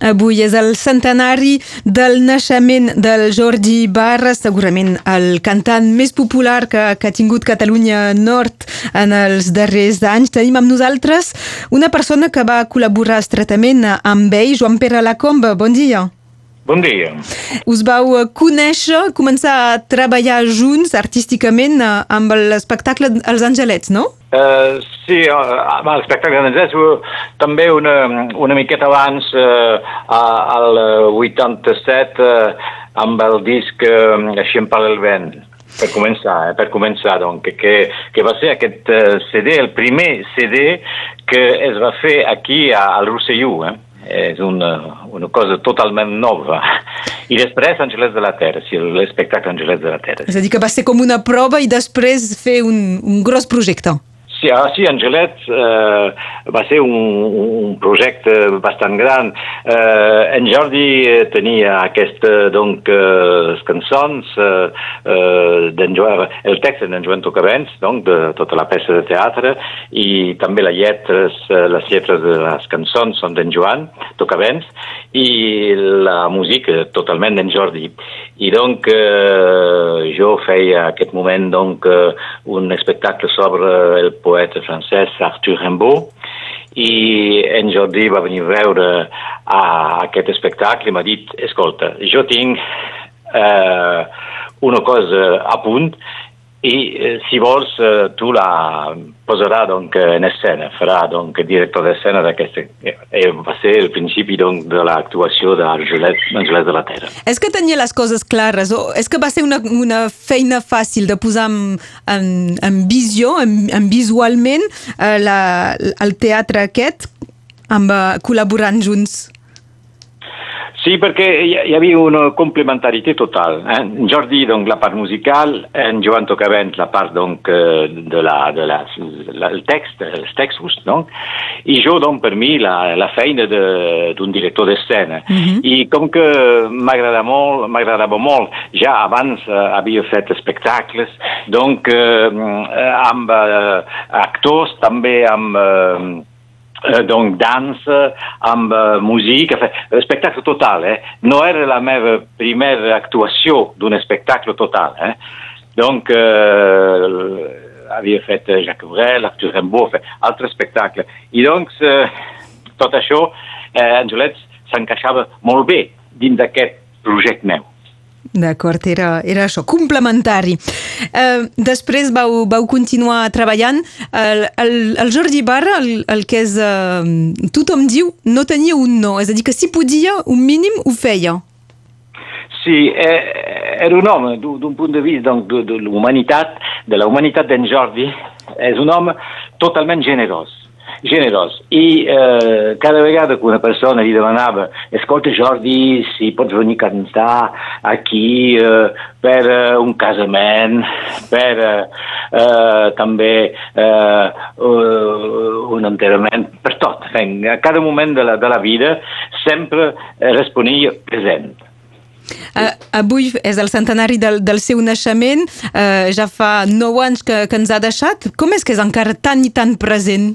Avui és el centenari del naixement del Jordi Barra, segurament el cantant més popular que, que ha tingut Catalunya Nord en els darrers anys. Tenim amb nosaltres una persona que va col·laborar estretament amb ell, Joan Pere Lacombe. Bon dia. Bon dia. Us vau conèixer, començar a treballar junts artísticament eh, amb l'espectacle Els Angelets, no? Uh, sí, uh, l'espectacle d'Angelets uh, també una, una miqueta abans, uh, al 87, uh, amb el disc uh, Així em parla el vent per començar, eh, per començar, donc, que, que va ser aquest CD, el primer CD que es va fer aquí a, al Rosselló, eh? És una, una cosa totalment nova. I després Angelets de la Terra, sí, l'espectacle Angelets de la Terra. És a dir, que va ser com una prova i després fer un, un gros projecte. Sí, ah, sí, Angelet eh, va ser un, un projecte bastant gran. Eh, en Jordi eh, tenia aquesta, donc, eh, cançons, eh, eh, Joan, el text d'en Joan Tocavents, donc, de tota la peça de teatre, i també les lletres, eh, les lletres de les cançons són d'en Joan Tocavents, i la música totalment d'en Jordi. I donc eh, jo feia aquest moment donc, eh, un espectacle sobre el poeta francès Arthur Rimbaud i en Jordi va venir a veure a aquest espectacle i m'ha dit, escolta, jo tinc eh, una cosa a punt i eh, si vols eh, tu la posarà donc, en escena, farà donc, director d'escena d'aquesta... Eh, va ser el principi donc, de l'actuació d'Angelet de la Terra. És que tenia les coses clares o és que va ser una, una feina fàcil de posar en, en, en visió, en, en visualment eh, la, el teatre aquest amb, uh, col·laborant junts? Sí, perquè hi havia una complementaritat total. Eh? En Jordi, donc, la part musical, en Joan Tocavent, la part donc, eh, de la, de la, la, el text, els textos, donc, i jo, donc, per mi, la, la feina d'un director d'escena. Mm -hmm. I com que m'agrada molt, m'agradava molt, ja abans eh, havia fet espectacles, donc, eh, amb eh, actors, també amb... Eh, eh, donc dansa, amb uh, música, espectacle total. Eh? No era la meva primera actuació d'un espectacle total. Eh? Donc, eh, havia fet Jacques Brel, Arthur Rimbaud, fet altres espectacles. I doncs, eh, tot això, eh, Angelets s'encaixava molt bé dins d'aquest projecte meu. D'acord, era, era això, complementari. Uh, després vau, vau continuar treballant. El, el, el Jordi Barra, el, el que és... Uh, tothom diu, no tenia un no. És a dir, que si podia, un mínim ho feia. Sí, eh, era un home, d'un punt de vista donc, de, de l'humanitat, de la humanitat d'en Jordi, és un home totalment generós generós. I eh, cada vegada que una persona li demanava escolta Jordi, si pots venir a cantar aquí eh, per eh, un casament, per eh, eh també eh, un enterrament, per tot. A cada moment de la, de la vida sempre responia present. Uh, avui és el centenari del, del seu naixement, uh, ja fa nou anys que, que ens ha deixat. Com és que és encara tan i tan present?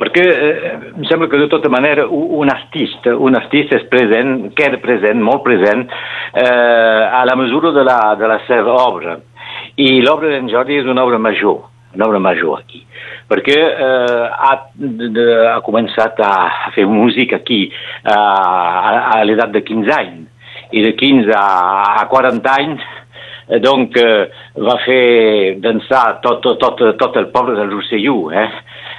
Perquè eh, em sembla que de tota manera un artista, un artista és present, queda present, molt present, eh, a la mesura de la, de la seva obra. I l'obra d'en Jordi és una obra major, una obra major aquí, perquè eh, ha, de, ha començat a, fer música aquí a, a, a l'edat de 15 anys, i de 15 a, a 40 anys eh, donc eh, va fer dansar tot, tot, tot, tot el poble del Rosselló, eh?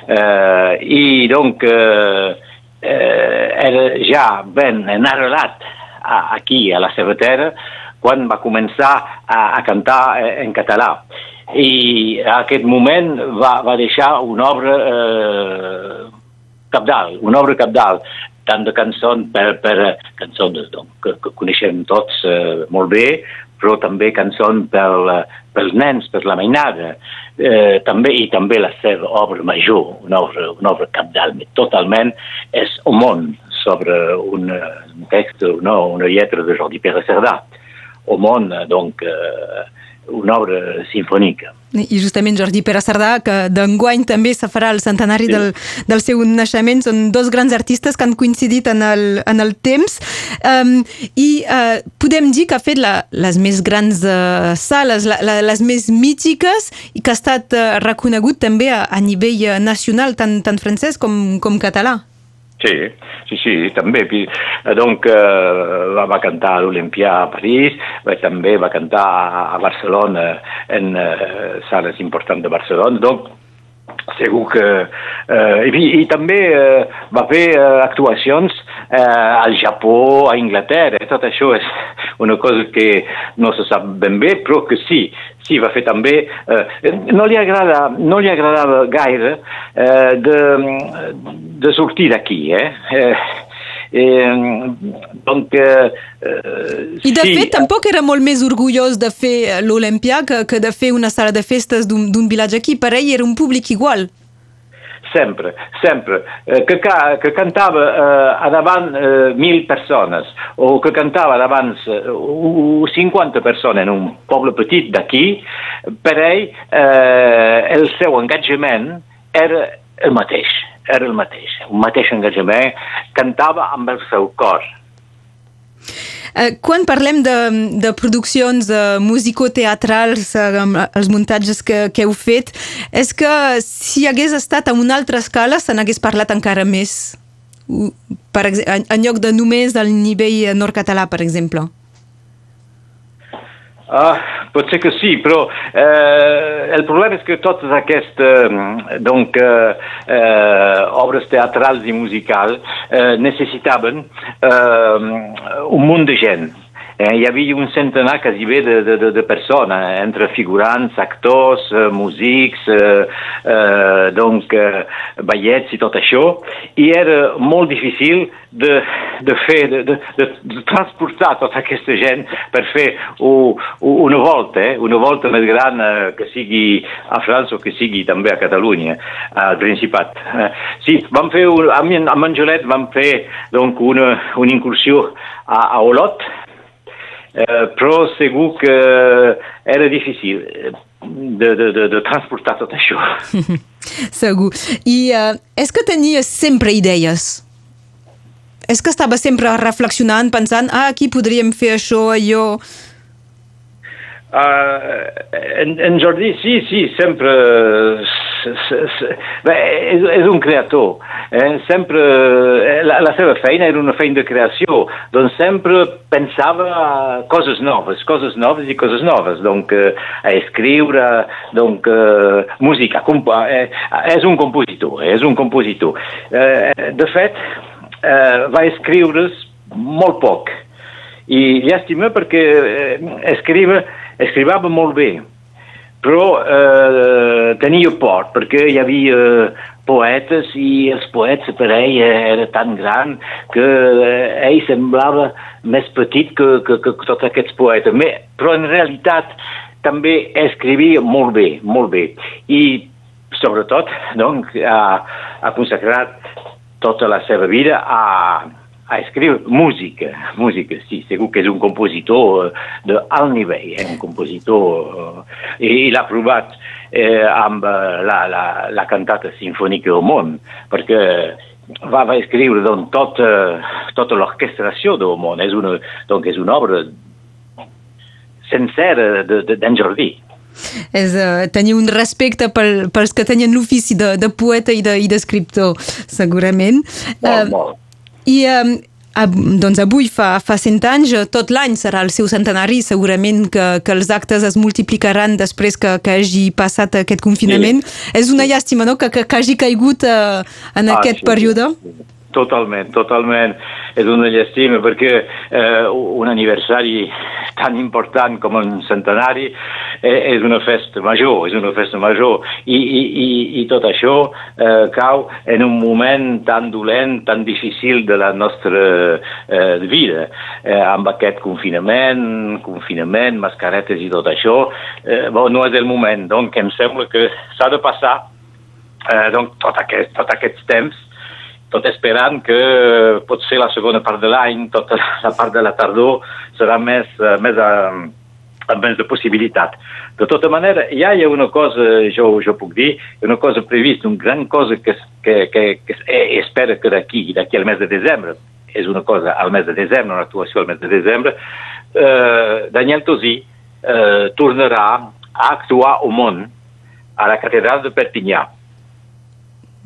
Eh, i donc eh, eh, era ja ben enarrelat aquí a la seva terra quan va començar a, a cantar eh, en català. I a aquest moment va, va deixar una obra eh, capdalt, una obra capdalt tant de cançons per, per cançons doncs, que, que coneixem tots eh, molt bé, però també cançons pel, pels nens, per la mainada, eh, també, i també la seva obra major, una obra, una obra capdalt, totalment, és un món sobre un, un text, no, una lletra de Jordi Pere Cerdà. Au món, donc, eh, una obra sinfònica. I justament Jordi Pere Sardà, que d'enguany també se farà el centenari sí. del, del seu naixement, són dos grans artistes que han coincidit en el, en el temps um, i uh, podem dir que ha fet la, les més grans uh, sales, la, la, les més mítiques i que ha estat uh, reconegut també a, a nivell nacional, tant, tant francès com, com català. Sí, sí, sí, també. Donc, eh, va cantar a l'Olimpià a París, també va cantar a Barcelona, en eh, sales importants de Barcelona. Donc, segur que... Eh, i, I també eh, va fer eh, actuacions eh, al Japó, a Inglaterra. Tot això és una cosa que no se sap ben bé, però que sí, sí, va fer també... Eh, no, li agrada, no li agradava gaire eh, de, de sortir d'aquí, eh? eh Eh, donc, eh, I de sí, fet, tampoc era molt més orgullós de fer l'Olimpià que, que de fer una sala de festes d'un vilatge aquí. Per ell era un públic igual sempre, sempre, eh, que, que cantava eh, davant eh, mil persones o que cantava davant eh, 50 persones en un poble petit d'aquí, per ell eh, el seu engagement era el mateix, era el mateix, un mateix engagement, cantava amb el seu cor. Eh, quan parlem de, de produccions uh, musicoteatrals, uh, els muntatges que, que heu fet, és que si hagués estat a una altra escala se n'hagués parlat encara més? Per en, en lloc de només al nivell nord-català, per exemple? Ah, pot ser que sí, però eh, el problema és que totes aquestes eh, donc, eh, eh, obres teatrals i musicals eh, necessitaven eh, un munt de gent. Eh, hi havia un centenar quasi bé de, de, de, de persones, entre figurants, actors, eh, músics, eh, eh, donc, eh, ballets i tot això, i era molt difícil de, de fer, de, de, de transportar tota aquesta gent per fer u, una volta, eh, una volta més gran eh, que sigui a França o que sigui també a Catalunya, al Principat. Eh, sí, vam fer, un, amb, amb Angelet vam fer donc, una, una incursió a, a Olot, Eh, però segur que era difícil eh, de, de, de, de transportar tot això. segur. I uh, és que tenia sempre idees? És que estava sempre reflexionant, pensant, ah, aquí podríem fer això, allò... Uh, en, en Jordi, sí, sí, sempre bé, és, és un creador. Eh? Sempre, eh, la, la seva feina era una feina de creació, doncs sempre pensava coses noves, coses noves i coses noves, donc eh, a escriure, donc eh, música, eh, és un compositor, és un compositor. Eh, de fet, eh, va escriure's molt poc, i llàstima perquè eh, escriva escrivava molt bé, però eh, tenia por, perquè hi havia poetes i els poets per ell era tan gran que eh, ell semblava més petit que, que, que tots aquests poetes. Però en realitat també escrivia molt bé, molt bé. I sobretot doncs, ha, ha consagrat tota la seva vida a, a escriure música, música, sí, segur que és un compositor eh, de alt nivell, eh, un compositor, eh, i l'ha provat eh, amb eh, la, la, la cantata sinfònica del món, perquè va, va escriure doncs, tot, tota l'orquestració del món, és una, doncs, és una obra sencera d'en Jordi. És uh, tenir un respecte pel, pels que tenien l'ofici de, de poeta i d'escriptor, de, segurament. Molt, uh, molt. I um, doncs avui fa, fa 100 anys, tot l'any serà el seu centenari, segurament que, que els actes es multiplicaran després que, que hagi passat aquest confinament. Sí. És una llàstima, no?, que, que, que hagi caigut uh, en ah, aquest sí, període. Sí. Totalment, totalment. És una llàstima perquè eh, un aniversari tan important com un centenari eh, és una festa major, és una festa major. I, i, i, i tot això eh, cau en un moment tan dolent, tan difícil de la nostra eh, vida. Eh, amb aquest confinament, confinament, mascaretes i tot això, eh, bon, no és el moment. Donc em sembla que s'ha de passar eh, donc, tot, aquest, tot aquests temps tot esperant que potser la segona part de l'any, tota la part de la tardor, serà més, eh, més, uh, amb més de possibilitat. De tota manera, ja hi ha una cosa, jo, jo puc dir, una cosa prevista, una gran cosa que, que, que, que eh, espera que d'aquí, d'aquí al mes de desembre, és una cosa al mes de desembre, una actuació al mes de desembre, eh, Daniel Tosí eh, tornarà a actuar al món a la catedral de Perpinyà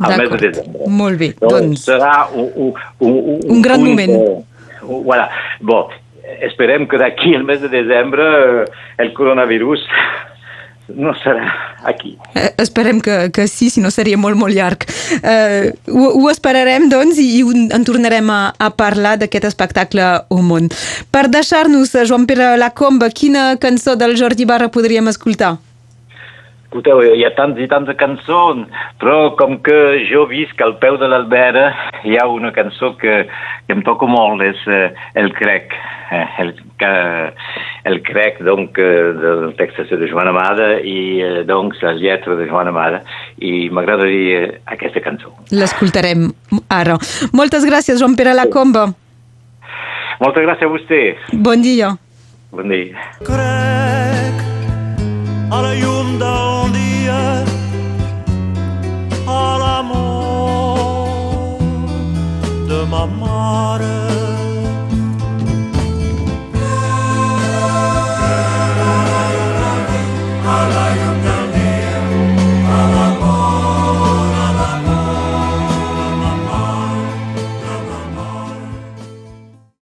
al mes de desembre. Molt bé. Doncs, doncs serà un, un, un, un gran un, moment. Uh, voilà. Bon, esperem que d'aquí al mes de desembre el coronavirus no serà aquí. Eh, esperem que, que sí, si no seria molt, molt llarg. Eh, ho, ho esperarem, doncs, i, en tornarem a, a parlar d'aquest espectacle au món. Per deixar-nos, Joan Pere Lacomba, quina cançó del Jordi Barra podríem escoltar? Escolteu, hi ha tants i tants de cançons, però com que jo visc al peu de l'Albera, hi ha una cançó que, que em toca molt, és eh, El Crec. Eh, el, que, el Crec, donc, eh, del text de Joan Amada i, eh, doncs, la lletra de Joan Amada, i m'agradaria aquesta cançó. L'escoltarem ara. Moltes gràcies, Joan Pere Lacomba. Moltes gràcies a vostè. Bon dia. Bon dia. Crec a la llum d'un dia a l'amor de ma mare